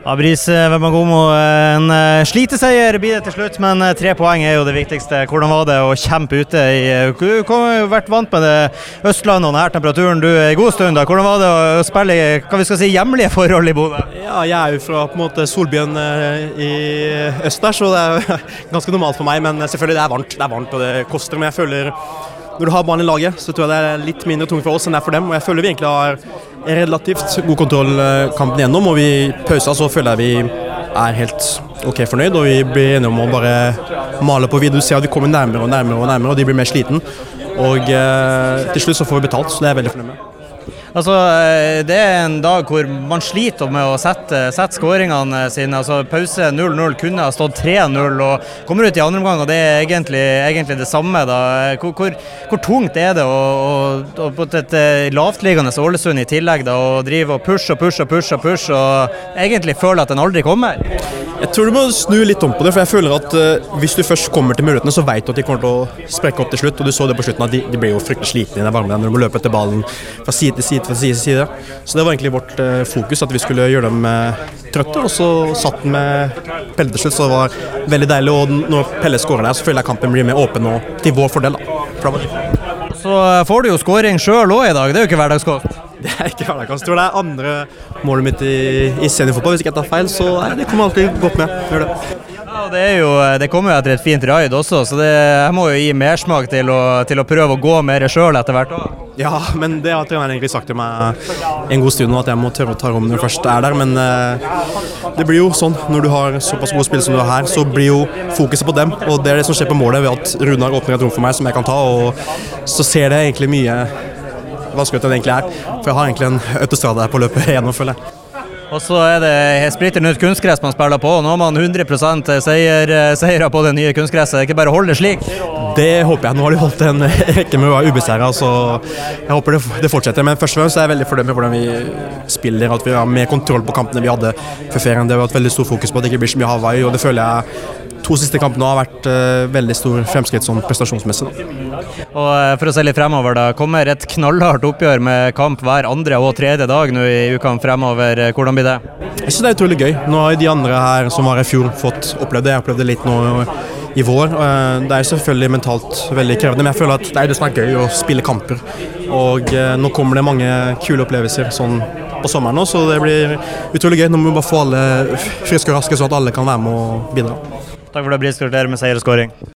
Ja, Brise Vemagomo, en uh, sliteseier blir det til slutt, men tre poeng er jo det viktigste. Hvordan var det å kjempe ute i Du har jo vært vant med det Østlandet og denne temperaturen du er i god stund. da. Hvordan var det å spille i hva vi skal si, hjemlige forhold i Bodø? Ja, jeg er jo fra på en måte solbyen i øst der, så det er ganske normalt for meg. Men selvfølgelig, det er varmt, det er varmt og det koster. Men jeg føler når du har barn i laget, så tror jeg det er litt mindre tungt for oss enn det er for dem. Og jeg føler vi egentlig har relativt god kontroll eh, kampen gjennom, og vi pausa så føler jeg vi er helt ok fornøyd. Og vi blir enige om å bare male på videre. Du ser at vi kommer nærmere og nærmere, og nærmere, og de blir mer sliten. Og eh, til slutt så får vi betalt, så det er jeg veldig fornøyd med. Altså, eh, det er en dag hvor man sliter med å sette, sette skåringene sine. Altså, pause 0-0 kunne ha stått 3-0 og kommer ut i andre omgang, og det er egentlig, egentlig det samme. Da. Hvor, hvor, hvor, tungt er det å, å, å på et eh, lavtliggende Ålesund i tillegg da, å drive og pushe og pushe og pushe og pushe og egentlig føle at den aldri kommer? Jeg tror du må snu litt om på det, for jeg føler at uh, hvis du først kommer til mulighetene, så vet du at de kommer til å sprekke opp til slutt. Og du så det på slutten at de, de ble jo fryktelig slitne i den varmen når de må løpe etter ballen fra side til side fra side til side. Så det var egentlig vårt uh, fokus, at vi skulle gjøre dem uh, trøtte. Og så satt den med Pelle til slutt, så det var veldig deilig. Og når Pelle skårer der, så føler jeg kampen blir mer åpen og til vår fordel. da. Så får du jo skåring sjøl òg i dag, det er jo ikke hverdagskost? Det er ikke tror det er andre målet mitt i, i seniorfotball. Hvis ikke jeg tar feil, så nei, det kommer alltid godt med. Gjør det. Ja, det, jo, det, kommer jo etter et fint raid også, så det, jeg må jo gi mersmak til å, til å prøve å gå mer sjøl etter hvert. Ja, men det har treneren egentlig sagt til meg en god stund nå, at jeg må tørre å ta rom når jeg først er der. Men uh, det blir jo sånn når du har såpass gode spill som du har her, så blir jo fokuset på dem. Og det er det som skjer på målet ved at Runar åpner et rom for meg som jeg kan ta, og så ser det egentlig mye vanskeligere enn det egentlig er. For jeg har egentlig en autostrade her på løpet gjennom, føler jeg. Og så er det splitter nytt kunstgress man spiller på. Nå har man 100% seier, seire på det nye kunstgresset. Det ikke bare å holde det slik? Det håper jeg. Nå har de holdt en rekke med å være ubeseira, så jeg håper det, det, fortsetter. Men først og fremst er jeg veldig fornøyd med hvordan vi spiller, at vi har mer kontroll på kampene vi hadde før ferien. Det har vært veldig stor fokus på at det ikke blir så mye Hawaii, og det føler jeg to siste kampene har vært uh, veldig stor fremskritt sånn prestasjonsmessig. Og uh, For å se litt fremover, da. Kommer et knallhardt oppgjør med kamp hver andre og tredje dag nå i ukene fremover. Hvordan blir det? Jeg synes det er utrolig gøy. Nå har de andre her som var i fjor, fått opplevd det. Jeg opplevde det litt nå i vår. Det er selvfølgelig mentalt veldig krevende, men jeg føler at det er det som er gøy, å spille kamper. Og nå kommer det mange kule opplevelser sånn på sommeren òg, så det blir utrolig gøy. Nå må vi bare få alle friske og raske, så at alle kan være med og bidra. Takk for det, Bris. Gratulerer med seier og skåring.